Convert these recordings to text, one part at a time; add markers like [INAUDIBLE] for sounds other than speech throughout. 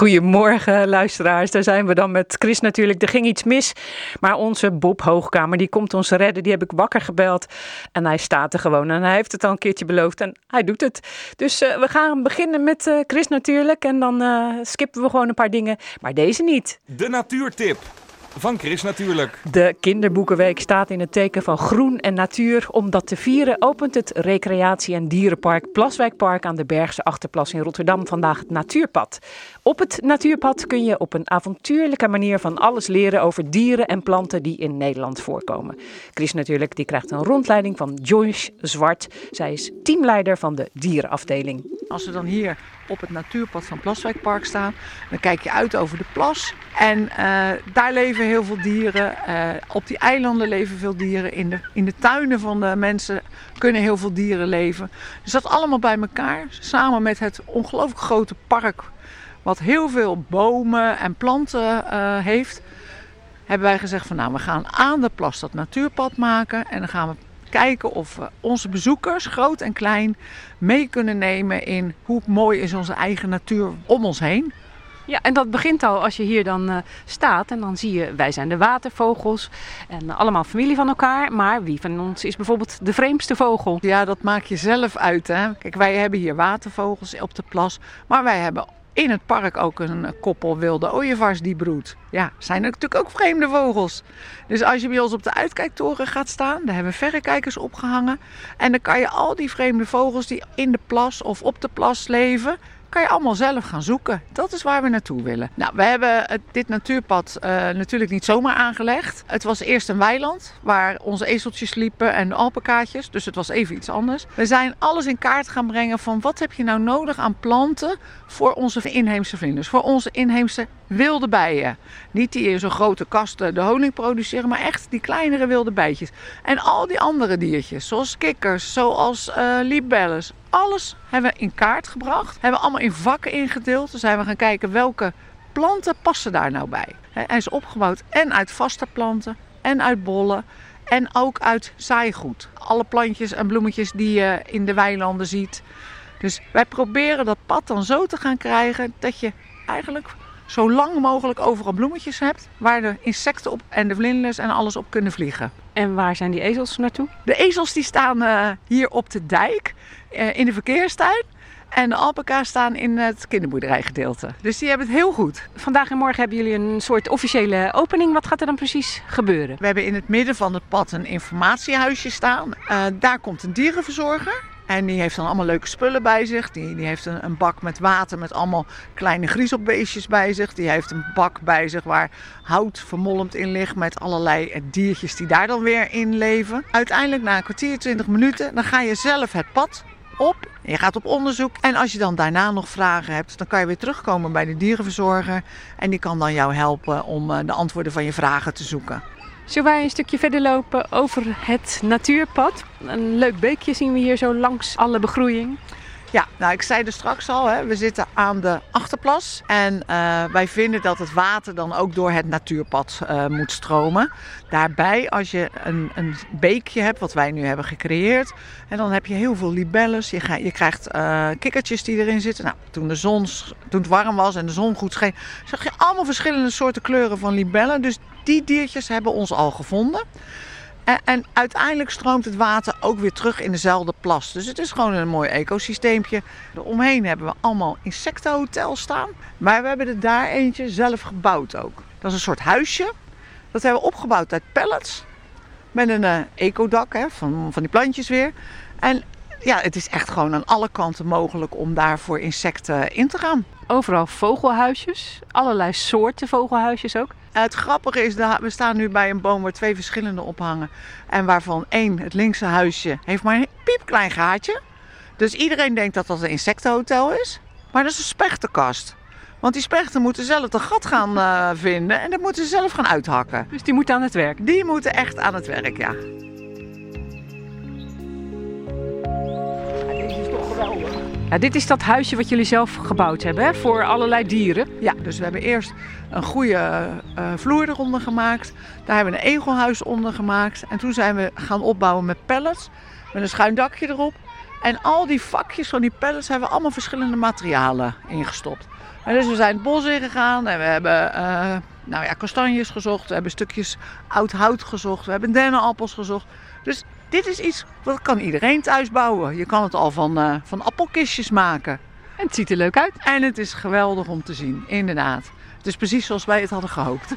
Goedemorgen luisteraars, daar zijn we dan met Chris natuurlijk. Er ging iets mis, maar onze Bob Hoogkamer die komt ons redden. Die heb ik wakker gebeld en hij staat er gewoon. En hij heeft het al een keertje beloofd en hij doet het. Dus uh, we gaan beginnen met uh, Chris natuurlijk en dan uh, skippen we gewoon een paar dingen, maar deze niet. De natuurtip. Van Chris natuurlijk. De Kinderboekenweek staat in het teken van groen en natuur. Om dat te vieren opent het recreatie- en dierenpark Plaswijkpark aan de Bergse Achterplas in Rotterdam vandaag het Natuurpad. Op het Natuurpad kun je op een avontuurlijke manier van alles leren over dieren en planten die in Nederland voorkomen. Chris natuurlijk, die krijgt een rondleiding van Joyce Zwart. Zij is teamleider van de dierenafdeling. Als we dan hier op het natuurpad van Plaswijkpark staan, dan kijk je uit over de plas. En uh, daar leven heel veel dieren. Uh, op die eilanden leven veel dieren. In de, in de tuinen van de mensen kunnen heel veel dieren leven. Dus dat allemaal bij elkaar, samen met het ongelooflijk grote park, wat heel veel bomen en planten uh, heeft, hebben wij gezegd van nou, we gaan aan de plas dat natuurpad maken. En dan gaan we kijken of we onze bezoekers, groot en klein, mee kunnen nemen in hoe mooi is onze eigen natuur om ons heen. Ja, en dat begint al als je hier dan uh, staat en dan zie je, wij zijn de watervogels en uh, allemaal familie van elkaar. Maar wie van ons is bijvoorbeeld de vreemdste vogel? Ja, dat maak je zelf uit. Hè? Kijk, wij hebben hier watervogels op de plas, maar wij hebben in het park ook een koppel wilde ooievaars die broedt. Ja, zijn er natuurlijk ook vreemde vogels. Dus als je bij ons op de uitkijktoren gaat staan, daar hebben we verrekijkers opgehangen. En dan kan je al die vreemde vogels die in de plas of op de plas leven, kan je allemaal zelf gaan zoeken. Dat is waar we naartoe willen. Nou, we hebben dit natuurpad uh, natuurlijk niet zomaar aangelegd. Het was eerst een weiland waar onze ezeltjes liepen en alpakaatjes. Dus het was even iets anders. We zijn alles in kaart gaan brengen van wat heb je nou nodig aan planten voor onze inheemse vlinders. Voor onze inheemse wilde bijen. Niet die in zo'n grote kasten de honing produceren, maar echt die kleinere wilde bijtjes. En al die andere diertjes, zoals kikkers, zoals uh. Alles hebben we in kaart gebracht. Hebben we allemaal in vakken ingedeeld. Dan zijn we gaan kijken welke planten passen daar nou bij. Hij is opgebouwd en uit vaste planten en uit bollen. En ook uit zaaigoed. Alle plantjes en bloemetjes die je in de weilanden ziet. Dus wij proberen dat pad dan zo te gaan krijgen dat je eigenlijk zo lang mogelijk overal bloemetjes hebt waar de insecten op en de vlinders en alles op kunnen vliegen. En waar zijn die ezels naartoe? De ezels die staan uh, hier op de dijk uh, in de verkeerstuin. En de alpaca's staan in het kinderboerderijgedeelte. Dus die hebben het heel goed. Vandaag en morgen hebben jullie een soort officiële opening. Wat gaat er dan precies gebeuren? We hebben in het midden van het pad een informatiehuisje staan. Uh, daar komt een dierenverzorger. En die heeft dan allemaal leuke spullen bij zich. Die, die heeft een, een, bak met water met allemaal kleine griezelbeestjes bij zich. Die heeft een bak bij zich waar hout vermolmd in ligt met allerlei diertjes die daar dan weer in leven. Uiteindelijk na een kwartier, 20 minuten, dan ga je zelf het pad op. Je gaat op onderzoek. En als je dan daarna nog vragen hebt, dan kan je weer terugkomen bij de dierenverzorger. En die kan dan jou helpen om de antwoorden van je vragen te zoeken. Zullen wij een stukje verder lopen over het natuurpad? Een leuk beekje zien we hier zo langs alle begroeiing. Ja, nou ik zei er straks al, hè, we zitten aan de achterplas. En uh, wij vinden dat het water dan ook door het natuurpad uh, moet stromen. Daarbij, als je een, een, beekje hebt, wat wij nu hebben gecreëerd. En dan heb je heel veel libelles. Je, je krijgt uh, kikkertjes die erin zitten. Nou, toen, de zon, toen het warm was en de zon goed scheen, zag je allemaal verschillende soorten kleuren van libellen. Dus die diertjes hebben ons al gevonden. En, en, uiteindelijk stroomt het water ook weer terug in dezelfde plas. Dus het is gewoon een mooi ecosysteempje. Omheen hebben we allemaal insectenhotels staan. Maar we hebben er daar eentje zelf gebouwd ook. Dat is een soort huisje. Dat hebben we opgebouwd uit pallets. Met een uh, ecodak hè, van, van die plantjes weer. En ja, het is echt gewoon aan alle kanten mogelijk om daar voor insecten in te gaan. Overal vogelhuisjes, allerlei soorten vogelhuisjes ook. Het grappige is, dat we staan nu bij een boom waar twee verschillende ophangen. En waarvan één, het linkse huisje, heeft maar een piepklein gaatje. Dus iedereen denkt dat dat een insectenhotel is. Maar dat is een spechtenkast. Want die spechten moeten zelf een gat gaan uh, vinden en dat moeten ze zelf gaan uithakken. Dus die moeten aan het werk? Die moeten echt aan het werk, ja. Ja, dit is dat huisje wat jullie zelf gebouwd hebben hè? voor allerlei dieren. Ja, dus we hebben eerst een goede uh, vloer eronder gemaakt. Daar hebben we een egelhuis onder gemaakt. En toen zijn we gaan opbouwen met pallets. Met een schuin dakje erop. En al die vakjes van die pallets hebben we allemaal verschillende materialen ingestopt. En dus we zijn het bos ingegaan en we hebben uh, nou ja, kastanjes gezocht. We hebben stukjes oud hout gezocht. We hebben dennenappels gezocht. Dus dit is iets wat kan iedereen thuis bouwen. Je kan het al van, uh, van appelkistjes maken. En het ziet er leuk uit. En het is geweldig om te zien, inderdaad. Het is precies zoals wij het hadden gehoopt.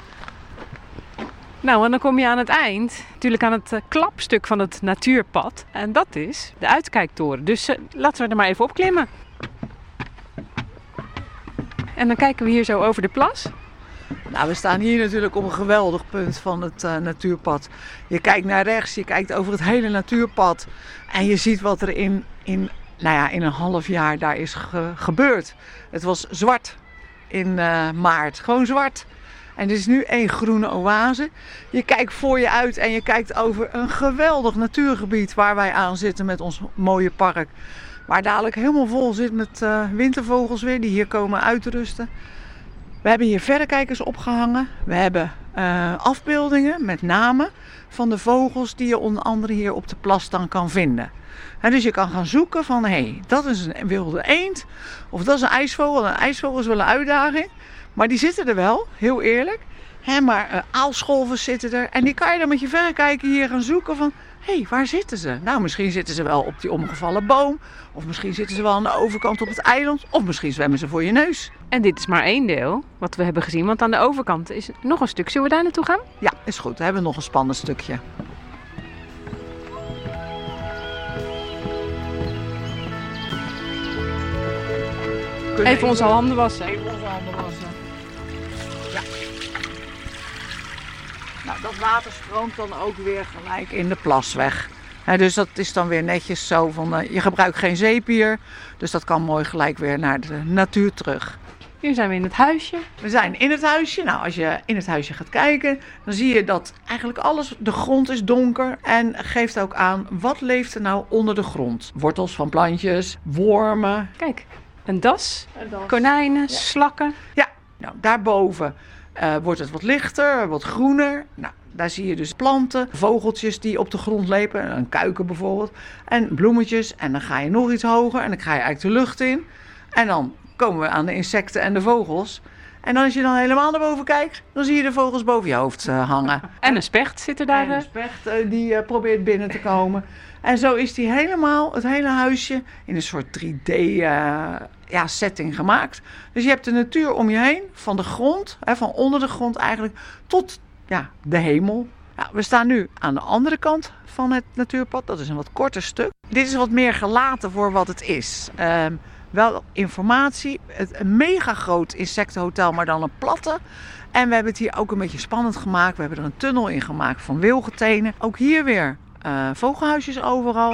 Nou, en dan kom je aan het eind, natuurlijk aan het uh, klapstuk van het natuurpad. En dat is de uitkijktoren. Dus uh, laten we er maar even op klimmen. En dan kijken we hier zo over de plas. Nou, we staan hier natuurlijk op een geweldig punt van het uh, natuurpad. Je kijkt naar rechts, je kijkt over het hele natuurpad. En je ziet wat er in, in, nou ja, in een half jaar daar is ge gebeurd. Het was zwart in uh, maart, gewoon zwart. En het is nu één groene oase. Je kijkt voor je uit en je kijkt over een geweldig natuurgebied waar wij aan zitten met ons mooie park. Waar dadelijk helemaal vol zit met uh, wintervogels weer die hier komen uitrusten. We hebben hier verrekijkers opgehangen. We hebben uh, afbeeldingen met namen van de vogels die je onder andere hier op de plas dan kan vinden. En dus je kan gaan zoeken van hé, hey, dat is een wilde eend of dat is een ijsvogel. Een ijsvogel is wel een uitdaging, maar die zitten er wel, heel eerlijk. Maar uh, aalscholvers zitten er en die kan je dan met je verrekijker hier gaan zoeken van hé, hey, waar zitten ze? Nou, misschien zitten ze wel op die omgevallen boom. Of misschien zitten ze wel aan de overkant op het eiland. Of misschien zwemmen ze voor je neus. En dit is maar één deel wat we hebben gezien. Want aan de overkant is nog een stuk. Zullen we daar naartoe gaan? Ja, is goed. We hebben nog een spannend stukje. Even onze handen wassen. Even onze handen wassen. Nou, dat water stroomt dan ook weer gelijk in de plas weg. He, dus dat is dan weer netjes zo van, uh, je gebruikt geen zeep hier. Dus dat kan mooi gelijk weer naar de natuur terug. Hier zijn we in het huisje. We zijn in het huisje. Nou, als je in het huisje gaat kijken, dan zie je dat eigenlijk alles, de grond is donker. En geeft ook aan, wat leeft er nou onder de grond? Wortels van plantjes, wormen. Kijk, een das, een das. konijnen, ja. slakken. Ja, nou, daarboven uh, wordt het wat lichter, wat groener. Nou, daar zie je dus planten, vogeltjes die op de grond lepen, een kuiken bijvoorbeeld, en bloemetjes. En dan ga je nog iets hoger en dan ga je eigenlijk de lucht in. En dan komen we aan de insecten en de vogels. En als je dan helemaal naar boven kijkt, dan zie je de vogels boven je hoofd uh, hangen. [LAUGHS] En een specht zit er daar. En een specht uh, die uh, probeert binnen te komen. En zo is die helemaal, het hele huisje, in een soort 3D ja, setting gemaakt. Dus je hebt de natuur om je heen, van de grond, hè, van onder de grond eigenlijk, tot ja, de hemel. Nou, we staan nu aan de andere kant van het natuurpad. Dat is een wat korter stuk. Dit is wat meer gelaten voor wat het is. Um, wel informatie. Het, een mega groot insectenhotel, maar dan een platte. En we hebben het hier ook een beetje spannend gemaakt. We hebben er een tunnel in gemaakt van wilgetenen. Ook hier weer uh, vogelhuisjes overal.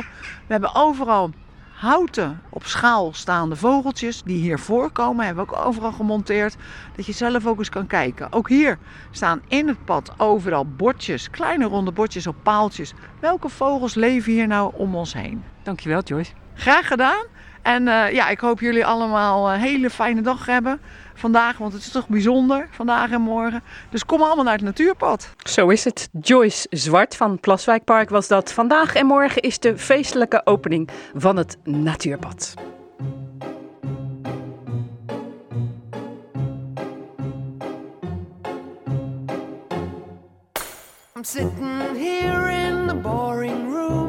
We hebben overal houten op schaal staande vogeltjes die hier voorkomen. Hebben we ook overal gemonteerd. Dat je zelf ook eens kan kijken. Ook hier staan in het pad overal bordjes, kleine ronde bordjes op paaltjes. Welke vogels leven hier nou om ons heen? Dankjewel Joyce. Graag gedaan. En uh, ja, ik hoop jullie allemaal een hele fijne dag hebben vandaag. Want het is toch bijzonder, vandaag en morgen. Dus kom allemaal naar het natuurpad. Zo is het. Joyce Zwart van Plaswijkpark was dat. Vandaag en morgen is de feestelijke opening van het natuurpad. I'm sitting here in the boring room.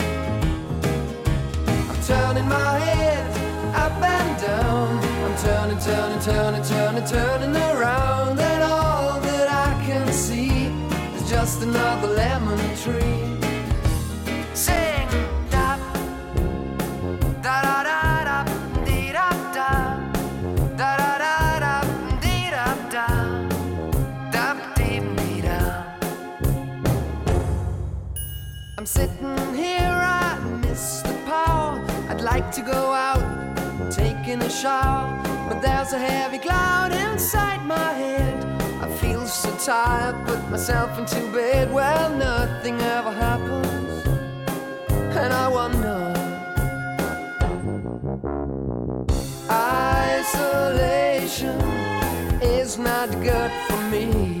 turning my head up and down. I'm turning, turning, turning, turning, turning around. And all that I can see is just another lemon tree. Da, da, da, da. I'm sitting like to go out, taking a shower, but there's a heavy cloud inside my head. I feel so tired, put myself into bed. Well, nothing ever happens, and I wonder. Isolation is not good for me.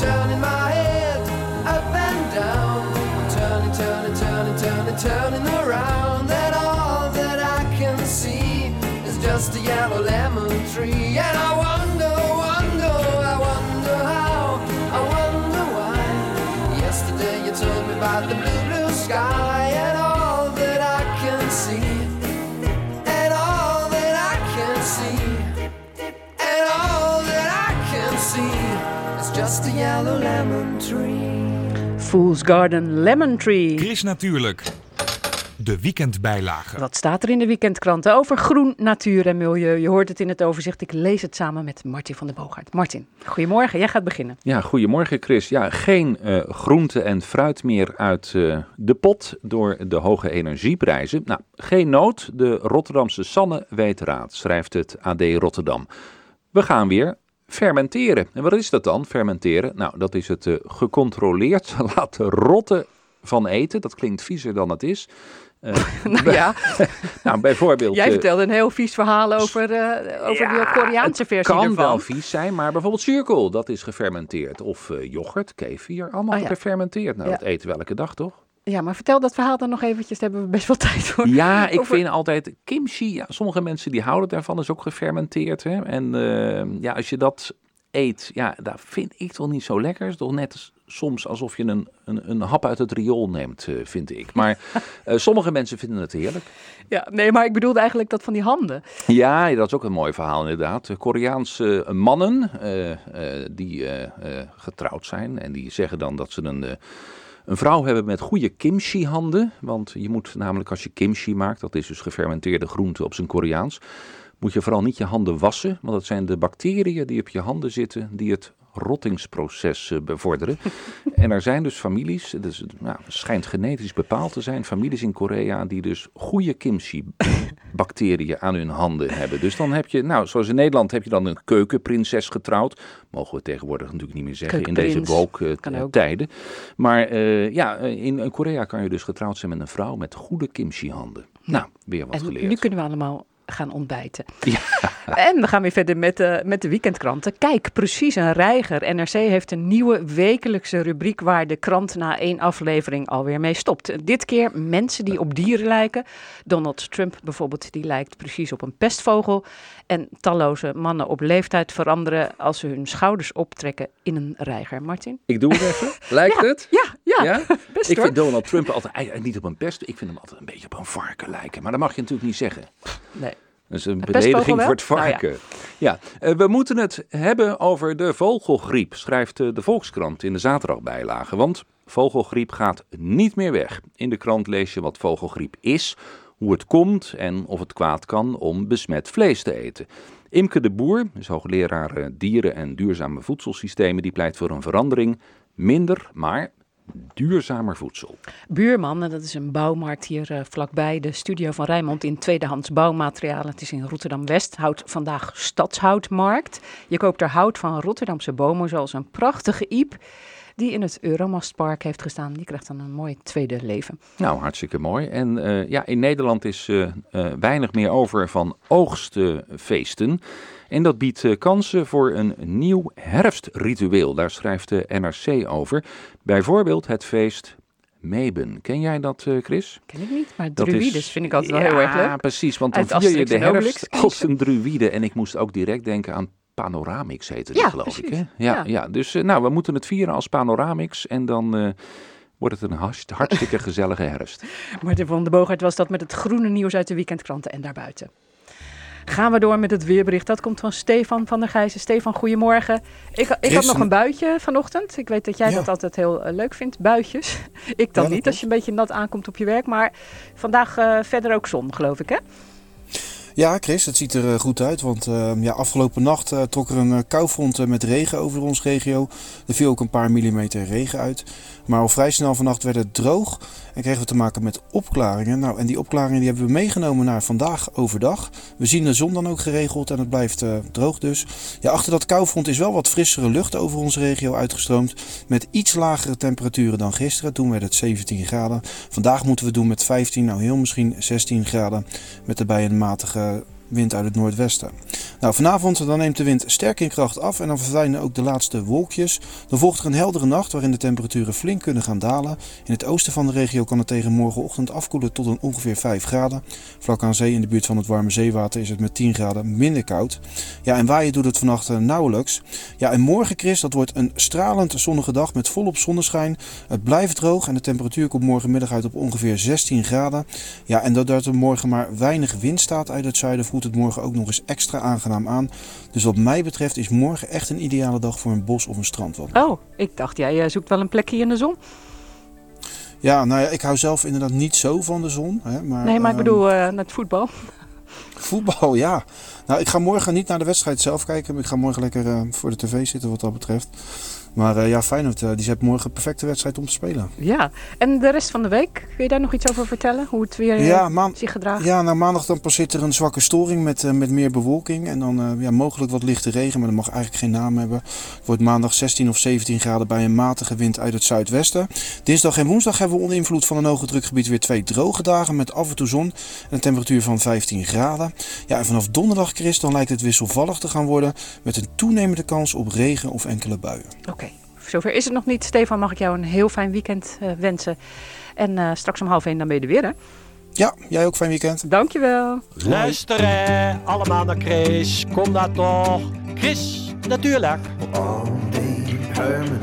Turning my head up and down. I'm turning, turning, turning, turning, turning around. And all that I can see is just a yellow lemon tree. And yellow lemon tree. Fool's Garden Lemon Tree. Chris Natuurlijk. De weekendbijlage. Wat staat er in de weekendkranten over groen, natuur en milieu? Je hoort het in het overzicht. Ik lees het samen met Martin van der Boogaard. Martin, goedemorgen. Jij gaat beginnen. Ja, goedemorgen Chris. Ja, geen eh, groente en fruit meer uit eh, de pot door de hoge energieprijzen. Nou, geen nood. De Rotterdamse Sanne weet raad, schrijft het AD Rotterdam. We gaan weer fermenteren. En wat is dat dan, fermenteren? Nou, dat is het eh, gecontroleerd [LAUGHS] laten rotten van eten. Dat klinkt viezer dan het is. Eh, [LAUGHS] Nou ja, [LAUGHS] nou, bijvoorbeeld... jij eh, vertelde een heel vies verhaal over, over ja, de Koreaanse het versie kan ervan. wel vies zijn, maar bijvoorbeeld zuurkool, dat is gefermenteerd. Of yoghurt, kefir, allemaal Oh ja. gefermenteerd. Nou, Ja. dat eten we elke dag, toch? Ja, maar vertel dat verhaal dan nog eventjes. Daar hebben we best wel [LAUGHS] tijd voor. Ja, ik Over- vind altijd kimchi, ja, sommige mensen die houden daarvan, is ook gefermenteerd. Hè? En eh, ja, als je dat eet, ja, dat vind ik toch niet zo lekker. Het is toch net soms alsof je een, een, een hap uit het riool neemt, eh, vind ik. Maar [LAUGHS] eh, sommige mensen vinden het heerlijk. Ja, nee, maar ik bedoelde eigenlijk dat van die handen. Ja, dat is ook een mooi verhaal inderdaad. Koreaanse mannen eh, eh, die getrouwd zijn en die zeggen dan dat ze een, een vrouw hebben met goede kimchi-handen. Want je moet namelijk als je kimchi maakt, dat is dus gefermenteerde groente op zijn Koreaans, moet je vooral niet je handen wassen. Want dat zijn de bacteriën die op je handen zitten die het rottingsproces eh, bevorderen. [LAUGHS] en er zijn dus families, dus, nou, het schijnt genetisch bepaald te zijn, families in Korea die dus goede kimchi-bacteriën aan hun handen hebben. Dus dan heb je, nou, zoals in Nederland heb je dan een keukenprinses getrouwd. Mogen we tegenwoordig natuurlijk niet meer zeggen in deze Keukenprins, kan ook. woke tijden. Maar eh, ja, eh, in, in Korea kan je dus getrouwd zijn met een vrouw met goede kimchi-handen. Nou, weer wat En geleerd. nu kunnen we allemaal gaan ontbijten. Ja. [LAUGHS] En we gaan weer verder met de, met de weekendkranten. Kijk, precies een reiger. NRC heeft een nieuwe wekelijkse rubriek waar de krant na één aflevering alweer mee stopt. Dit keer mensen die op dieren lijken. Donald Trump bijvoorbeeld, die lijkt precies op een pestvogel. En talloze mannen op leeftijd veranderen als ze hun schouders optrekken in een reiger. Martin? Ik doe het even. [LAUGHS] Lijkt het? Ja, ja, Ja? best Ik hoor. vind Donald Trump altijd niet op een pest. Ik vind hem altijd een beetje op een varken lijken. Maar dat mag je natuurlijk niet zeggen. Nee. Dat is een belediging voor het Nou ja. varken. ja, eh, we moeten het hebben over de vogelgriep, schrijft eh, de Volkskrant in de zaterdagbijlage. Want vogelgriep gaat niet meer weg. In de krant lees je wat vogelgriep is, hoe het komt en of het kwaad kan om besmet vlees te eten. Imke de Boer is hoogleraar eh, dieren en duurzame voedselsystemen. Die pleit voor een verandering. Minder, maar duurzamer voedsel. Buurman, dat is een bouwmarkt hier eh, vlakbij de studio van Rijnmond in tweedehands bouwmaterialen. Het is in Rotterdam-West, houdt vandaag stadshoutmarkt. Je koopt er hout van Rotterdamse bomen, zoals een prachtige iep die in het Euromastpark heeft gestaan. Die krijgt dan een mooi tweede leven. Nou, hartstikke mooi. En eh, ja, in Nederland is eh, eh, weinig meer over van oogstfeesten. En dat biedt kansen voor een nieuw herfstritueel. Daar schrijft de NRC over. Bijvoorbeeld het feest Meben. Ken jij dat, Chris? Ken ik niet, maar Dat druides vind ik altijd wel heel erg Ja, leuk. precies. Want dan vier je de herfst als een druïde. En ik moest ook direct denken aan Panoramix heette die, Ja, geloof ik. Hè? Ja, Ja. ja. dus eh, nou, we moeten het vieren als Panoramix. En dan eh, wordt het een hartst- hartstikke [LAUGHS] gezellige herfst. Martin van der Boogaard was dat met het groene nieuws uit de weekendkranten en daarbuiten. Gaan we door met het weerbericht. Dat komt van Stefan van der Gijzen. Stefan, goedemorgen. Ik, ik had nog een- een buitje vanochtend. Ik weet dat jij Ja. dat altijd heel eh, leuk vindt, buitjes. [LAUGHS] Ik dan dat niet, als je een beetje nat aankomt op je werk. Maar vandaag eh, verder ook zon, geloof ik, hè? Ja, Chris, het ziet er eh, goed uit. Want eh, ja, afgelopen nacht eh, trok er een eh, koufront met regen over ons regio. Er viel ook een paar millimeter regen uit. Maar al vrij snel vannacht werd het droog en kregen we te maken met opklaringen. Nou, en die opklaringen die hebben we meegenomen naar vandaag overdag. We zien de zon dan ook geregeld en het blijft eh, droog dus. Ja, achter dat koufront is wel wat frissere lucht over onze regio uitgestroomd. Met iets lagere temperaturen dan gisteren. Toen werd het 17 graden. Vandaag moeten we doen met 15, nou heel misschien 16 graden. Met erbij een matige wind uit het noordwesten. Nou, vanavond dan neemt de wind sterk in kracht af en dan verdwijnen ook de laatste wolkjes. Dan volgt er een heldere nacht waarin de temperaturen flink kunnen gaan dalen. In het oosten van de regio kan het tegen morgenochtend afkoelen tot een ongeveer 5 graden. Vlak aan zee in de buurt van het warme zeewater is het met 10 graden minder koud. Ja, en waaien doet het vannacht eh, nauwelijks. Ja, en morgen, Chris, dat wordt een stralend zonnige dag met volop zonneschijn. Het blijft droog en de temperatuur komt morgenmiddag uit op ongeveer 16 graden. Ja, en doordat er morgen maar weinig wind staat uit het zuiden, voelt het morgen ook nog eens extra aangenaam aan. Dus wat mij betreft is morgen echt een ideale dag voor een bos of een strandwandeling. Oh, ik dacht, jij eh, zoekt wel een plekje in de zon. Ja, nou ja, ik hou zelf inderdaad niet zo van de zon. Hè, maar, Nee, maar ik ehm, bedoel eh het voetbal. Voetbal, ja. Nou, ik ga morgen niet naar de wedstrijd zelf kijken. Ik ga morgen lekker eh, voor de tv zitten wat dat betreft. Maar eh, ja, Feyenoord, eh, die heeft morgen een perfecte wedstrijd om te spelen. Ja, en de rest van de week, kun je daar nog iets over vertellen? Hoe het weer eh, Ja, zich gedraagt? ja, nou maandag dan passeert er een zwakke storing met, met meer bewolking. En dan ja, mogelijk wat lichte regen, maar dat mag eigenlijk geen naam hebben. Het wordt maandag 16 of 17 graden bij een matige wind uit het zuidwesten. Dinsdag en woensdag hebben we onder invloed van een hoge drukgebied weer twee droge dagen met af en toe zon. En een temperatuur van 15 graden. Ja, en vanaf donderdag, Chris, dan lijkt het wisselvallig te gaan worden. Met een toenemende kans op regen of enkele buien. Oké, zover is het nog niet. Stefan, mag ik jou een heel fijn weekend eh, wensen. En eh, straks om half één dan ben je er weer, hè? Ja, jij ook fijn weekend. Dankjewel. Luisteren allemaal naar Chris, kom daar toch. Chris, natuurlijk. all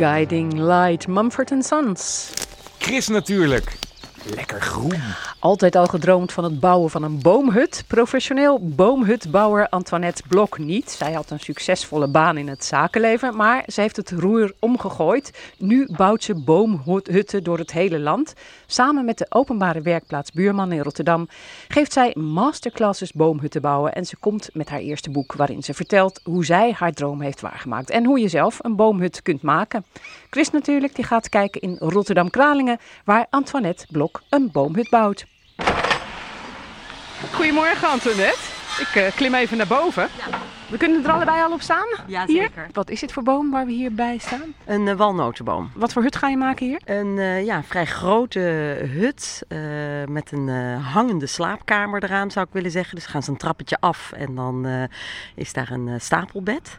Guiding Light, Mumford Sons. Chris natuurlijk. Lekker groen. Altijd al gedroomd van het bouwen van een boomhut. Professioneel boomhutbouwer Antoinette Blok niet. Zij had een succesvolle baan in het zakenleven, maar ze heeft het roer omgegooid. Nu bouwt ze boomhutten door het hele land. Samen met de openbare werkplaats Buurman in Rotterdam geeft zij masterclasses boomhutten bouwen. En ze komt met haar eerste boek waarin ze vertelt hoe zij haar droom heeft waargemaakt. En hoe je zelf een boomhut kunt maken. Chris natuurlijk, die gaat kijken in Rotterdam-Kralingen, waar Antoinette Blok een boomhut bouwt. Goedemorgen Antoinette. Ik eh, klim even naar boven. We kunnen er allebei al op staan? Ja, Hier? zeker. Wat is dit voor boom waar we hierbij staan? Een eh, walnotenboom. Wat voor hut ga je maken hier? Een eh, ja, vrij grote hut eh, met een eh, hangende slaapkamer eraan, zou ik willen zeggen. Dus gaan ze een trappetje af en dan eh, is daar een stapelbed.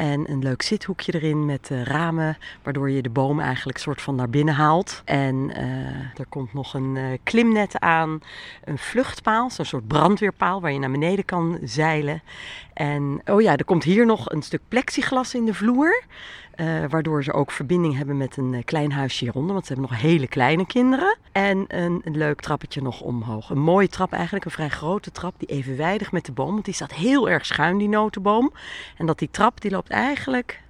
En een leuk zithoekje erin met eh, ramen, waardoor je de boom eigenlijk soort van naar binnen haalt. En eh, er komt nog een eh, klimnet aan, een vluchtpaal, zo'n soort brandweerpaal waar je naar beneden kan zeilen. En oh ja, er komt hier nog een stuk plexiglas in de vloer. Eh, waardoor ze ook verbinding hebben met een eh, klein huisje hieronder. Want ze hebben nog hele kleine kinderen. En een, een leuk trappetje nog omhoog. Een mooie trap eigenlijk, een vrij grote trap. Die evenwijdig met de boom. Want die staat heel erg schuin, die notenboom. En dat die trap, die loopt eigenlijk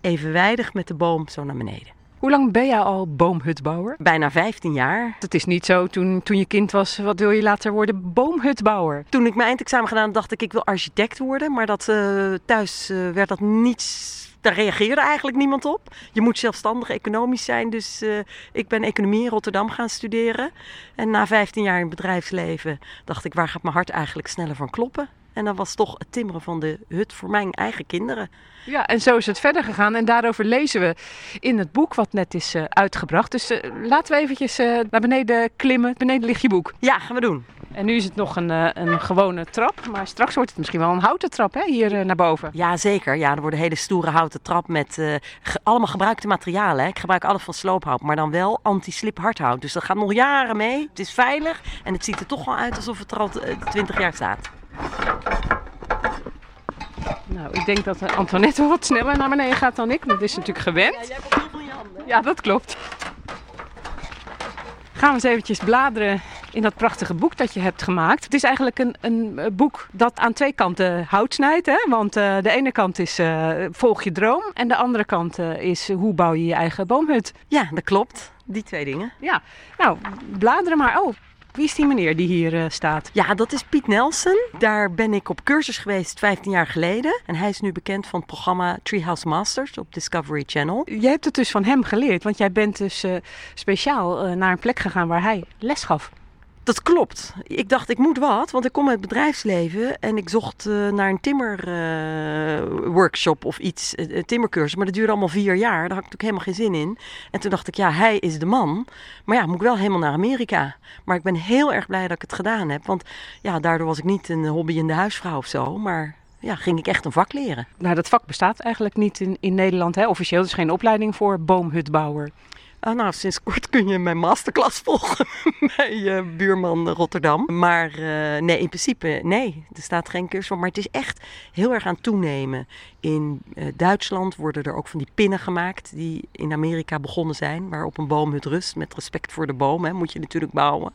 evenwijdig met de boom zo naar beneden. Hoe lang ben jij al boomhutbouwer? Bijna 15 jaar. Het is niet zo, toen, toen je kind was, wat wil je later worden? Boomhutbouwer. Toen ik mijn eindexamen gedaan dacht ik, ik wil architect worden. Maar dat, eh, thuis werd dat niet... Daar reageerde eigenlijk niemand op. Je moet zelfstandig economisch zijn. Dus eh, ik ben economie in Rotterdam gaan studeren. En na 15 jaar in het bedrijfsleven dacht ik, waar gaat mijn hart eigenlijk sneller van kloppen? En dat was toch het timmeren van de hut voor mijn eigen kinderen. Ja, en zo is het verder gegaan. En daarover lezen we in het boek wat net is eh, uitgebracht. Dus eh, laten we eventjes eh, naar beneden klimmen. Beneden ligt je boek. Ja, gaan we doen. En nu is het nog een, een gewone trap. Maar straks wordt het misschien wel een houten trap, hè? Hier naar boven. Ja, zeker. Ja, er wordt een hele stoere houten trap met ge- allemaal gebruikte materialen. Hè. Ik gebruik alles van sloophout, maar dan wel anti-slip hardhout. Dus dat gaat nog jaren mee. Het is veilig en het ziet er toch wel uit alsof het er al 20 jaar staat. Nou, ik denk dat eh, Antoinette wat sneller naar beneden gaat dan ik. Dat is natuurlijk gewend. jij hebt ook heel veel handen. Ja, dat klopt. Gaan we eens eventjes bladeren in dat prachtige boek dat je hebt gemaakt. Het is eigenlijk een, een eh, boek dat aan twee kanten hout snijdt. Hè? Want eh, de ene kant is volg je droom. En de andere kant is hoe bouw je je eigen boomhut. Ja, dat klopt. Die twee dingen. Ja, nou, bladeren maar. Oh, wie is die meneer die hier eh, staat? Ja, dat is Piet Nelson. Daar ben ik op cursus geweest 15 jaar geleden. En hij is nu bekend van het programma Treehouse Masters op Discovery Channel. Jij hebt het dus van hem geleerd, want jij bent dus eh, speciaal eh, naar een plek gegaan waar hij les gaf. Dat klopt. Ik dacht, ik moet wat, want ik kom uit het bedrijfsleven en ik zocht eh, naar een timmerworkshop of iets, eh, een timmercursus. Maar dat duurde allemaal vier jaar, daar had ik natuurlijk helemaal geen zin in. En toen dacht ik, ja, hij is de man. Maar ja, moet ik wel helemaal naar Amerika. Maar ik ben heel erg blij dat ik het gedaan heb, want ja, daardoor was ik niet een hobbyende huisvrouw of zo, maar ja, ging ik echt een vak leren. Nou, dat vak bestaat eigenlijk niet in, in Nederland. Hè? Officieel is geen opleiding voor boomhutbouwer. Ah, nou, sinds kort kun je mijn masterclass volgen [LAUGHS] bij eh, buurman Rotterdam. Maar eh, nee, in principe nee, er staat geen cursus voor. Maar het is echt heel erg aan toenemen. In eh, Duitsland worden er ook van die pinnen gemaakt die in Amerika begonnen zijn. Waar op een boomhut rust, met respect voor de boom, hè, moet je natuurlijk bouwen.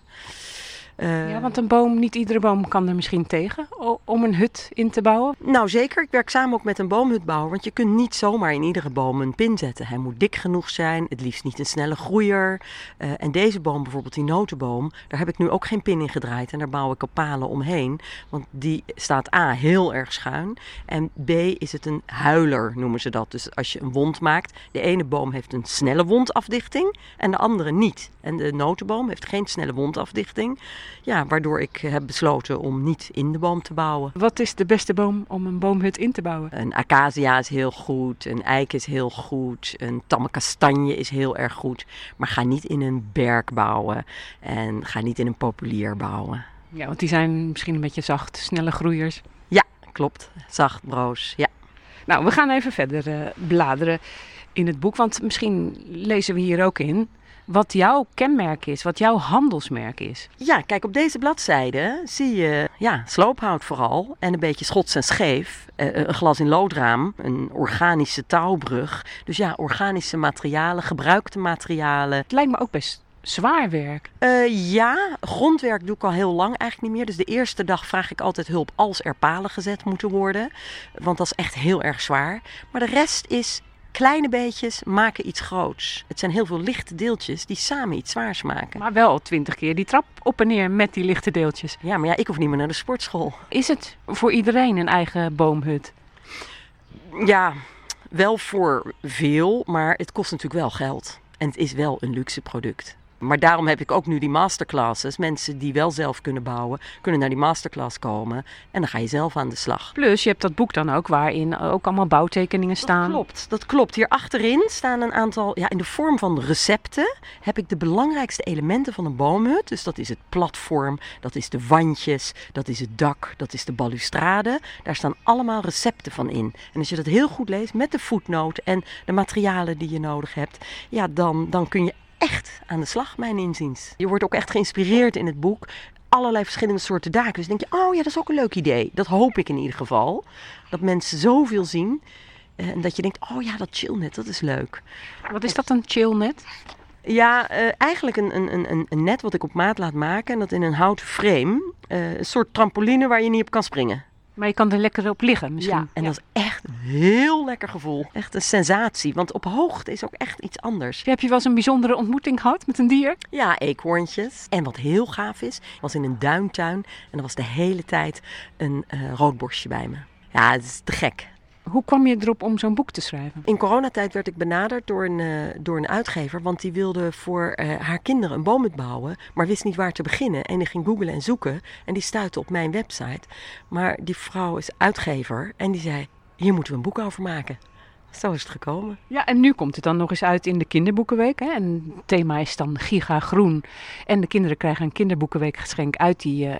Eh, Ja, want een boom, niet iedere boom kan er misschien tegen om een hut in te bouwen. Nou zeker, ik werk samen ook met een boomhutbouwer, want je kunt niet zomaar in iedere boom een pin zetten. Hij moet dik genoeg zijn, het liefst niet een snelle groeier. Eh, en deze boom, bijvoorbeeld die notenboom, daar heb ik nu ook geen pin in gedraaid en daar bouw ik op palen omheen. Want die staat A, heel erg schuin en B, is het een huiler, noemen ze dat. Dus als je een wond maakt, de ene boom heeft een snelle wondafdichting en de andere niet. En de notenboom heeft geen snelle wondafdichting. Ja, waardoor ik heb besloten om niet in de boom te bouwen. Wat is de beste boom om een boomhut in te bouwen? Een acacia is heel goed, een eik is heel goed, een tamme kastanje is heel erg goed. Maar ga niet in een berk bouwen en ga niet in een populier bouwen. Ja, want die zijn misschien een beetje zacht, snelle groeiers. Ja, klopt. Zacht, broos, ja. Nou, we gaan even verder eh, bladeren in het boek, want misschien lezen we hier ook in wat jouw kenmerk is, wat jouw handelsmerk is. Ja, kijk, op deze bladzijde zie je ja, sloophout vooral en een beetje schots en scheef. Eh, een glas in loodraam, een organische touwbrug. Dus ja, organische materialen, gebruikte materialen. Het lijkt me ook best zwaar werk. Eh, ja, grondwerk doe ik al heel lang eigenlijk niet meer. Dus de eerste dag vraag ik altijd hulp als er palen gezet moeten worden. Want dat is echt heel erg zwaar. Maar de rest is kleine beetjes maken iets groots. Het zijn heel veel lichte deeltjes die samen iets zwaars maken. Maar wel twintig keer die trap op en neer met die lichte deeltjes. Ja, maar ja, ik hoef niet meer naar de sportschool. Is het voor iedereen een eigen boomhut? Ja, wel voor veel, maar het kost natuurlijk wel geld. En het is wel een luxe product. Maar daarom heb ik ook nu die masterclasses. Mensen die wel zelf kunnen bouwen, kunnen naar die masterclass komen. En dan ga je zelf aan de slag. Plus, je hebt dat boek dan ook waarin ook allemaal bouwtekeningen staan. Dat klopt, dat klopt. Hier achterin staan een aantal, ja, in de vorm van recepten heb ik de belangrijkste elementen van een boomhut. Dus dat is het platform, dat is de wandjes, dat is het dak, dat is de balustrade. Daar staan allemaal recepten van in. En als je dat heel goed leest met de voetnoot en de materialen die je nodig hebt, ja, dan, dan kun je echt aan de slag, mijn inziens. Je wordt ook echt geïnspireerd in het boek. Allerlei verschillende soorten daken. Dus denk je, oh ja, dat is ook een leuk idee. Dat hoop ik in ieder geval. Dat mensen zoveel zien. eh, En dat je denkt, oh ja, dat chillnet, dat is leuk. Wat is dat een chillnet? Ja, eh, eigenlijk een, een, een, een net wat ik op maat laat maken. En dat in een houten frame. Eh, een soort trampoline waar je niet op kan springen. Maar je kan er lekker op liggen misschien. Ja, en dat is echt een heel lekker gevoel. Echt een sensatie. Want op hoogte is ook echt iets anders. Heb je wel eens een bijzondere ontmoeting gehad met een dier? Ja, eekhoorntjes. En wat heel gaaf is, was in een duintuin. En er was de hele tijd een eh roodborstje bij me. Ja, het is te gek. Hoe kwam je erop om zo'n boek te schrijven? In coronatijd werd ik benaderd door een, eh, door een uitgever, want die wilde voor eh, haar kinderen een boomhut bouwen, maar wist niet waar te beginnen. En die ging googlen en zoeken en die stuitte op mijn website. Maar die vrouw is uitgever en die zei, hier moeten we een boek over maken. Zo is het gekomen. Ja, en nu komt het dan nog eens uit in de kinderboekenweek. Hè? En het thema is dan Giga Groen. En de kinderen krijgen een kinderboekenweekgeschenk uit die eh,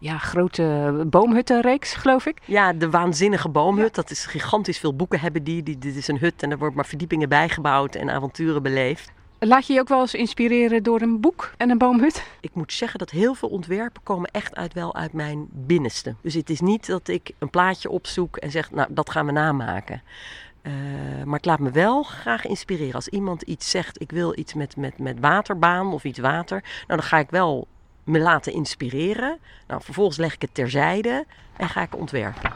ja, grote boomhuttenreeks, geloof ik. Ja, de waanzinnige boomhut, dat is gigantisch veel boeken hebben die. die. Dit is een hut en er wordt maar verdiepingen bijgebouwd en avonturen beleefd. Laat je je ook wel eens inspireren door een boek en een boomhut? Ik moet zeggen dat heel veel ontwerpen komen echt uit wel uit mijn binnenste. Dus het is niet dat ik een plaatje opzoek en zeg, nou dat gaan we namaken. Eh, maar ik laat me wel graag inspireren. Als iemand iets zegt, ik wil iets met, met, met waterbaan of iets water. Nou, dan ga ik wel me laten inspireren. Nou, vervolgens leg ik het terzijde en ga ik ontwerpen.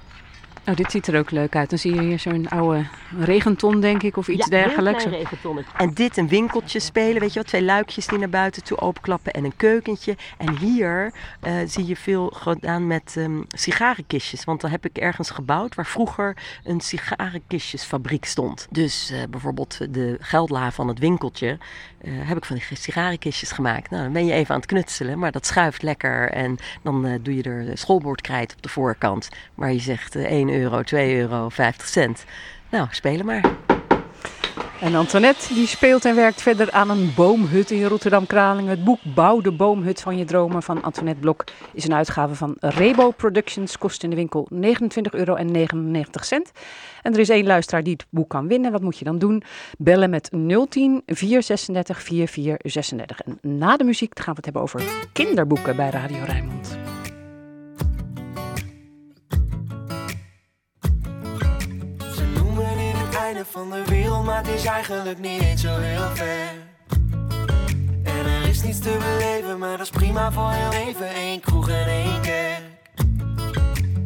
Oh, dit ziet er ook leuk uit. Dan zie je hier zo'n oude regenton, denk ik, of iets Ja, dergelijks. klein regentonnetje. En dit een winkeltje spelen, weet je wel. Twee luikjes die naar buiten toe openklappen en een keukentje. En hier eh, zie je veel gedaan met ehm sigarenkistjes. Want dan heb ik ergens gebouwd waar vroeger een sigarenkistjesfabriek stond. Dus eh, bijvoorbeeld de geldla van het winkeltje eh, heb ik van die sigarenkistjes gemaakt. Nou, dan ben je even aan het knutselen, maar dat schuift lekker. En dan doe je er schoolbordkrijt op de voorkant. Waar je zegt eh, 1 euro, 2 euro, 50 cent. Nou, spelen maar. En Antoinette die speelt en werkt verder aan een boomhut in Rotterdam-Kralingen. Het boek Bouw de boomhut van je dromen van Antoinette Blok is een uitgave van Rebo Productions. Kost in de winkel 29,99 euro. En er is één luisteraar die het boek kan winnen. Wat moet je dan doen? Bellen met 010 436 4436. En na de muziek gaan we het hebben over kinderboeken bij Radio Rijnmond. Einde van de wereld, maar het is eigenlijk niet eens zo heel ver. En er is niets te beleven, maar dat is prima voor heel even. Eén kroeg en één kerk.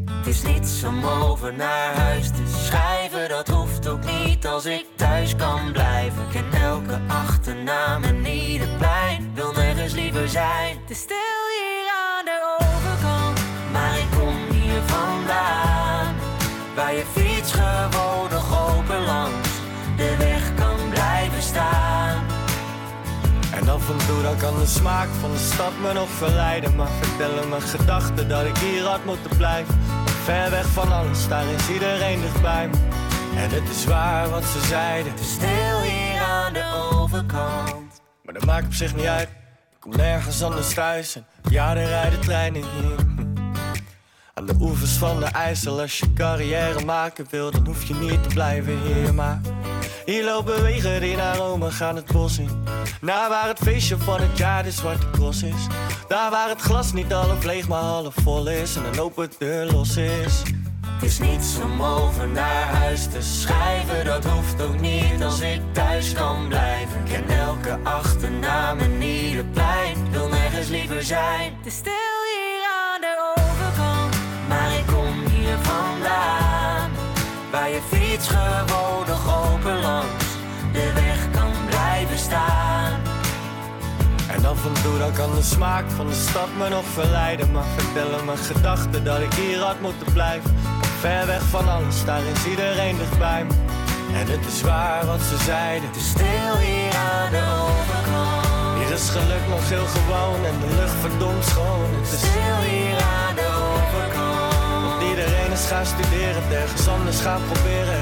Het is niets om over naar huis te schrijven, dat hoeft ook niet als ik thuis kan blijven. Ik ken elke achternaam en ieder plein, wil nergens liever zijn. Is stil hier aan de overkant, maar ik kom hier vandaan. Waar je En af en toe dan kan de smaak van de stad me nog verleiden. Maar vertellen mijn gedachten dat ik hier had moeten blijven. Ver weg van alles, daar is iedereen dichtbij me. En het is waar wat ze zeiden. Het stil hier aan de overkant. Maar dat maakt op zich niet uit. Ik kom nergens anders thuis. En ja, er rijden treinen hier. Aan de oevers van de IJssel Als je carrière maken wil, dan hoef je niet te blijven hier Maar. Hier lopen wegen die naar Rome gaan het bos in. Naar waar het feestje van het jaar de zwarte cross is. Daar waar het glas niet half leeg maar half vol is. En een open deur los is. Het is niets om over naar huis te schrijven. Dat hoeft ook niet als ik thuis kan blijven. Ik ken elke achternaam en ieder plein. Wil nergens liever zijn. Is stil hier aan de overkant, maar ik kom hier vandaan. Waar je fiets gewoon toe dan kan de smaak van de stad me nog verleiden. Maar vertellen mijn gedachten dat ik hier had moeten blijven. Ver weg van alles, daar is iedereen dichtbij me. En het is waar wat ze zeiden. Het is stil hier aan de overkant. Hier is geluk nog heel gewoon en de lucht verdomd schoon. Het is stil hier aan de overkant. Want iedereen is gaan studeren, ergens anders gaan proberen.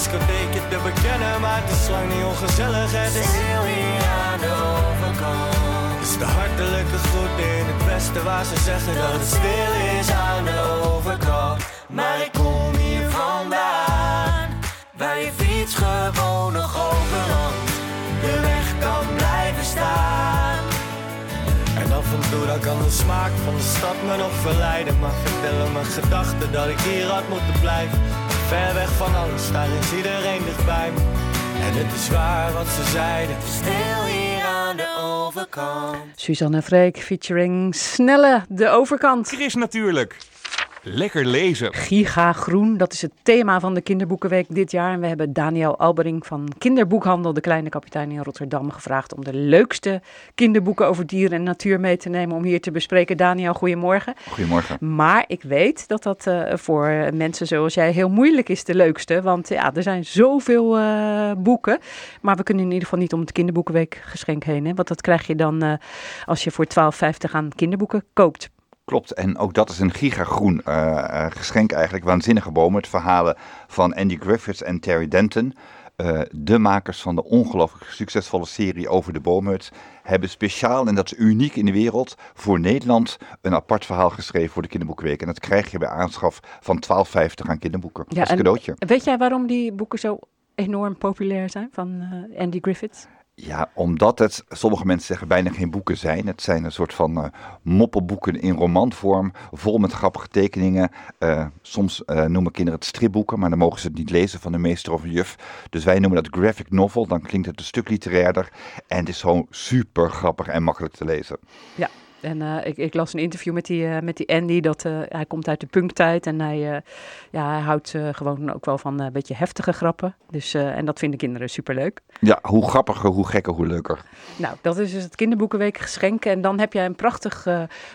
Geen discotheekje te bekennen, maar het is lang niet ongezellig. Het is stil hier aan de overkant. Het is de hartelijke groet in het westen waar ze zeggen dat het stil is aan de overkant. Maar ik kom hier vandaan, waar je fiets gewoon nog open langs de weg kan blijven staan. En af en toe dan kan de smaak van de stad me nog verleiden. Maar vertellen mijn gedachten dat ik hier had moeten blijven. Ver weg van alles, daar is iedereen dichtbij me. En het is waar wat ze zeiden. Stil hier aan de overkant. Suzanne Freek featuring Snelle, de overkant. Chris natuurlijk. Lekker lezen. Giga Groen, dat is het thema van de Kinderboekenweek dit jaar. En we hebben Daniel Albering van Kinderboekhandel De Kleine Kapitein in Rotterdam gevraagd om de leukste kinderboeken over dieren en natuur mee te nemen om hier te bespreken. Daniel, goedemorgen. Goedemorgen. Maar ik weet dat dat eh, voor mensen zoals jij heel moeilijk is, de leukste. Want ja, er zijn zoveel eh, boeken. Maar we kunnen in ieder geval niet om het Kinderboekenweek geschenk heen. Hè? Want dat krijg je dan eh, als je voor 12,50 aan kinderboeken koopt. Klopt, en ook dat is een gigagroen uh, geschenk eigenlijk. Waanzinnige bomen. Het verhalen van Andy Griffiths en Terry Denton. Uh, de makers van de ongelooflijk succesvolle serie over de boomhut hebben speciaal, en dat is uniek in de wereld, voor Nederland een apart verhaal geschreven voor de Kinderboekenweek. En dat krijg je bij aanschaf van 12,50 aan kinderboeken. Ja, als cadeautje. Weet jij waarom die boeken zo enorm populair zijn van Andy Griffiths? Ja, omdat het, sommige mensen zeggen, bijna geen boeken zijn. Het zijn een soort van uh, moppelboeken in romanvorm, vol met grappige tekeningen. Uh, soms uh, noemen kinderen het stripboeken, maar dan mogen ze het niet lezen van de meester of de juf. Dus wij noemen dat graphic novel, dan klinkt het een stuk literairder. En het is gewoon super grappig en makkelijk te lezen. Ja, en uh, ik, ik, las een interview met die, uh, met die Andy. Dat, uh, hij komt uit de punktijd en hij, ja, hij houdt gewoon ook wel van een beetje heftige grappen. Dus, en dat vinden kinderen superleuk. Ja, hoe grappiger, hoe gekker, hoe leuker. Nou, dat is dus het Kinderboekenweek geschenk. En dan heb jij een prachtig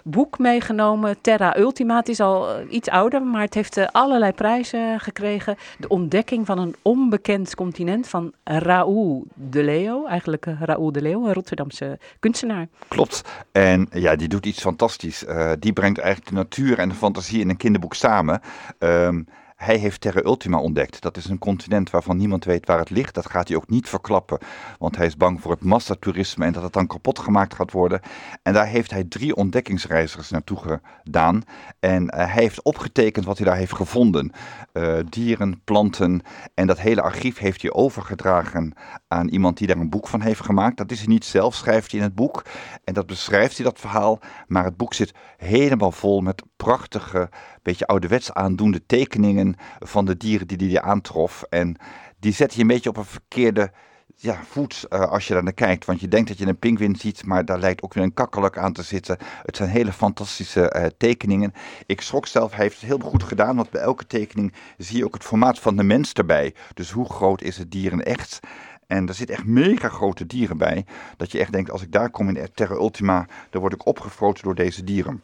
boek meegenomen. Terra Ultima. Het is al iets ouder, maar het heeft allerlei prijzen gekregen. De ontdekking van een onbekend continent van Raoul de Leo. Eigenlijk Raoul de Leo, een Rotterdamse kunstenaar. Klopt. En ja, die doet iets fantastisch. Uh, die brengt eigenlijk de natuur en de fantasie in een kinderboek samen. Um, hij heeft Terra Ultima ontdekt. Dat is een continent waarvan niemand weet waar het ligt. Dat gaat hij ook niet verklappen, want hij is bang voor het massatoerisme en dat het dan kapot gemaakt gaat worden. En daar heeft hij drie ontdekkingsreizigers naartoe gedaan. En uh, hij heeft opgetekend wat hij daar heeft gevonden. Uh, dieren, planten en dat hele archief heeft hij overgedragen aan iemand die daar een boek van heeft gemaakt. Dat is hij niet zelf, schrijft hij in het boek. En dat beschrijft hij dat verhaal. Maar het boek zit helemaal vol met prachtige, beetje ouderwets aandoende tekeningen van de dieren die hij aantrof. En die zet je een beetje op een verkeerde ja, voet uh, als je daar naar kijkt. Want je denkt dat je een pinguïn ziet, maar daar lijkt ook weer een kakkelak aan te zitten. Het zijn hele fantastische uh, tekeningen. Ik schrok zelf, hij heeft het heel goed gedaan, want bij elke tekening zie je ook het formaat van de mens erbij. Dus hoe groot is het dier in echt? En er zitten echt mega grote dieren bij. Dat je echt denkt, als ik daar kom in Terra Ultima, dan word ik opgefroten door deze dieren.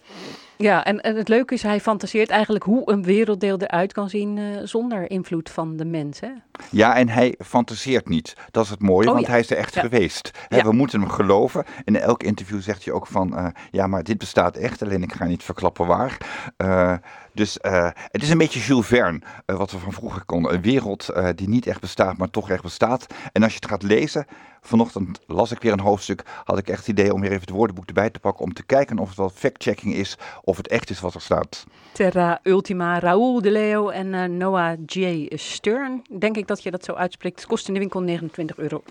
Ja, en, en het leuke is, hij fantaseert eigenlijk hoe een werelddeel eruit kan zien uh, zonder invloed van de mens. Hè? Ja, en hij fantaseert niet. Dat is het mooie, oh, want ja. hij is er echt Ja. geweest. Ja. We moeten hem geloven. In elk interview zegt hij ook van, eh, ja, maar dit bestaat echt, alleen ik ga niet verklappen waar. Eh, Dus eh, het is een beetje Jules Verne, eh, wat we van vroeger konden. Een wereld eh, die niet echt bestaat, maar toch echt bestaat. En als je het gaat lezen, vanochtend las ik weer een hoofdstuk, had ik echt het idee om weer even het woordenboek erbij te pakken, om te kijken of het wel fact-checking is, of het echt is wat er staat. Terra Ultima, Raoul de Leo en Noah J. Stern. Denk ik dat je dat zo uitspreekt. Het kost in de winkel 29,99 euro.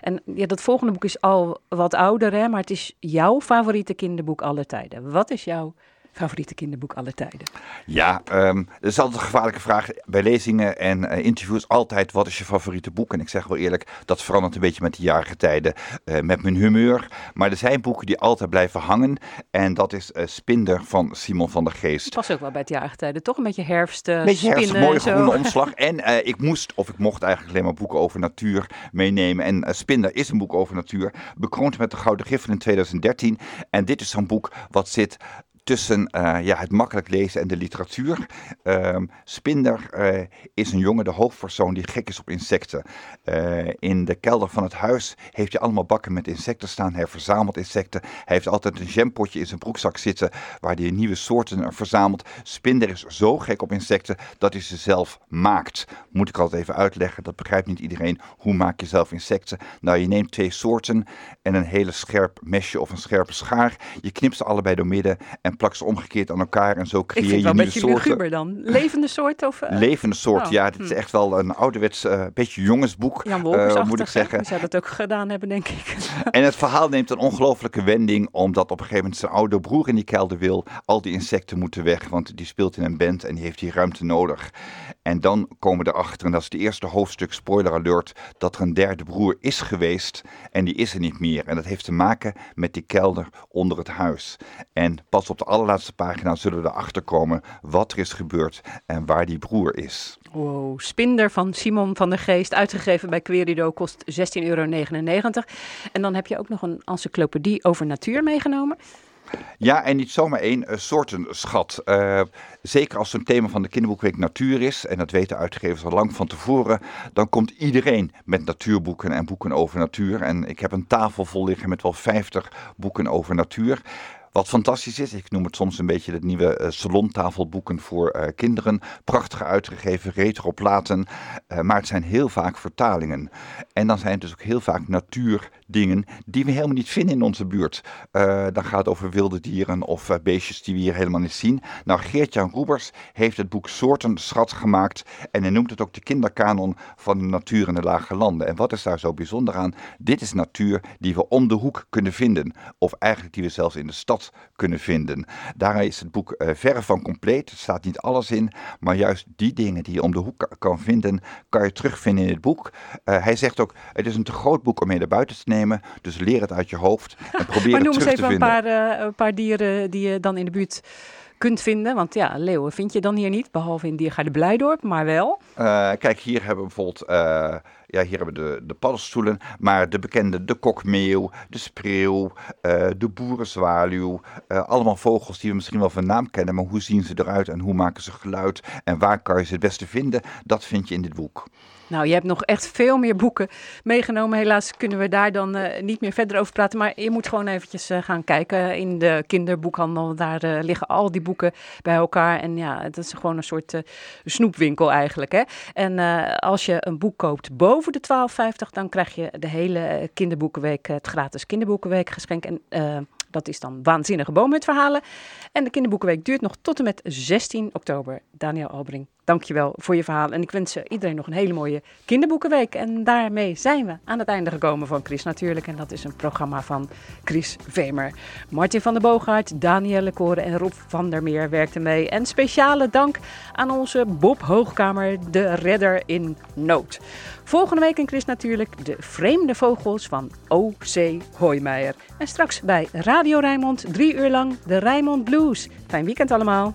En ja, dat volgende boek is al wat ouder, hè, maar het is jouw favoriete kinderboek aller tijden. Wat is jouw favoriete kinderboek aller tijden? Ja, ehm dat is altijd een gevaarlijke vraag bij lezingen en eh, interviews. Altijd, wat is je favoriete boek? En ik zeg wel eerlijk, dat verandert een beetje met de jarige tijden, eh, met mijn humeur. Maar er zijn boeken die altijd blijven hangen. En dat is eh, Spinder van Simon van der Geest. Het was ook wel bij het jaargetijden, toch? Een beetje herfst, eh, Beetje herfst, spinnen mooie groene [LAUGHS] omslag. En eh, ik moest, of ik mocht eigenlijk alleen maar boeken over natuur meenemen. En Spinder is een boek over natuur. Bekroond met de Gouden Griffel in 2013. En dit is zo'n boek wat zit tussen eh, ja, het makkelijk lezen en de literatuur. Ehm, Spinder eh, is een jongen, de hoofdpersoon, die gek is op insecten. Eh, in de kelder van het huis heeft hij allemaal bakken met insecten staan. Hij verzamelt insecten. Hij heeft altijd een jampotje in zijn broekzak zitten waar hij nieuwe soorten verzamelt. Spinder is zo gek op insecten dat hij ze zelf maakt. Moet ik altijd even uitleggen, dat begrijpt niet iedereen. Hoe maak je zelf insecten? Nou, je neemt twee soorten en een hele scherp mesje of een scherpe schaar. Je knipt ze allebei door midden en plakt ze omgekeerd aan elkaar en zo creëer je nieuwe soorten. dan. Levende soort of... eh, Levende soort, oh, ja. Dit is hm. echt wel een ouderwets, eh beetje jongensboek, Jan eh, moet ik zeggen. Die zou dat ook gedaan hebben, denk ik. [LAUGHS] En het verhaal neemt een ongelofelijke wending, omdat op een gegeven moment zijn oude broer in die kelder wil. Al die insecten moeten weg, want die speelt in een band en die heeft die ruimte nodig. En dan komen we erachter, en dat is het eerste hoofdstuk, spoiler alert, dat er een derde broer is geweest en die is er niet meer. En dat heeft te maken met die kelder onder het huis. En pas op de allerlaatste pagina zullen we erachter komen wat er is gebeurd en waar die broer is. Wow, Spinder van Simon van der Geest, uitgegeven bij Querido, kost 16,99 euro. En dan heb je ook nog een encyclopedie over natuur meegenomen. Ja, en niet zomaar één eh, soortenschat. Eh, zeker als zo'n thema van de kinderboekweek natuur is, en dat weten uitgevers al lang van tevoren, dan komt iedereen met natuurboeken en boeken over natuur. En ik heb een tafel vol liggen met wel 50 boeken over natuur. Wat fantastisch is, ik noem het soms een beetje de nieuwe eh, salontafelboeken voor eh, kinderen. Prachtig uitgegeven, retro platen, eh, maar het zijn heel vaak vertalingen. En dan zijn het dus ook heel vaak natuurdingen die we helemaal niet vinden in onze buurt. Dan gaat het over wilde dieren of beestjes die we hier helemaal niet zien. Nou, Geert-Jan Roebers heeft het boek Soorten Schat gemaakt en hij noemt het ook de kinderkanon van de natuur in de lage landen. En wat is daar zo bijzonder aan? Dit is natuur die we om de hoek kunnen vinden, of eigenlijk die we zelfs in de stad kunnen vinden. Daar is het boek eh, verre van compleet, er staat niet alles in, maar juist die dingen die je om de hoek ka- kan vinden, kan je terugvinden in het boek. Eh, hij zegt ook, het is een te groot boek om mee naar buiten te nemen, dus leer het uit je hoofd en [LAUGHS] probeer maar het noem eens terug te even een vinden. paar, eh, een paar dieren die je dan in de buurt kunt vinden. Want ja, leeuwen vind je dan hier niet, behalve in Diergaarde Blijdorp, maar wel. Kijk, hier hebben we bijvoorbeeld, ja, hier hebben we de, de paddenstoelen, maar de bekende, de kokmeeuw, de spreeuw, eh, de boerenzwaluw, eh, allemaal vogels die we misschien wel van naam kennen, maar hoe zien ze eruit en hoe maken ze geluid en waar kan je ze het beste vinden, dat vind je in dit boek. Nou, je hebt nog echt veel meer boeken meegenomen. Helaas kunnen we daar dan eh, niet meer verder over praten. Maar je moet gewoon eventjes gaan kijken in de kinderboekhandel. Daar liggen al die boeken bij elkaar. En ja, het is gewoon een soort snoepwinkel eigenlijk. Hè? En als je een boek koopt boven de 12,50, dan krijg je de hele eh, kinderboekenweek, eh, het gratis kinderboekenweek geschenk. En eh, dat is dan waanzinnige boomhutverhalen. En de kinderboekenweek duurt nog tot en met 16 oktober. Daniel Albring, dankjewel voor je verhaal. En ik wens eh, iedereen nog een hele mooie kinderboekenweek. En daarmee zijn we aan het einde gekomen van Chris Natuurlijk. En dat is een programma van Chris Vemer. Martin van der Boogaard, Danielle Koren en Rob van der Meer werkten mee. En speciale dank aan onze Bob Hoogkamer, de redder in nood. Volgende week in Chris Natuurlijk de vreemde vogels van O.C. Hoijmeijer. En straks bij Radio Rijnmond drie uur lang de Rijnmond Blues. Fijn weekend allemaal.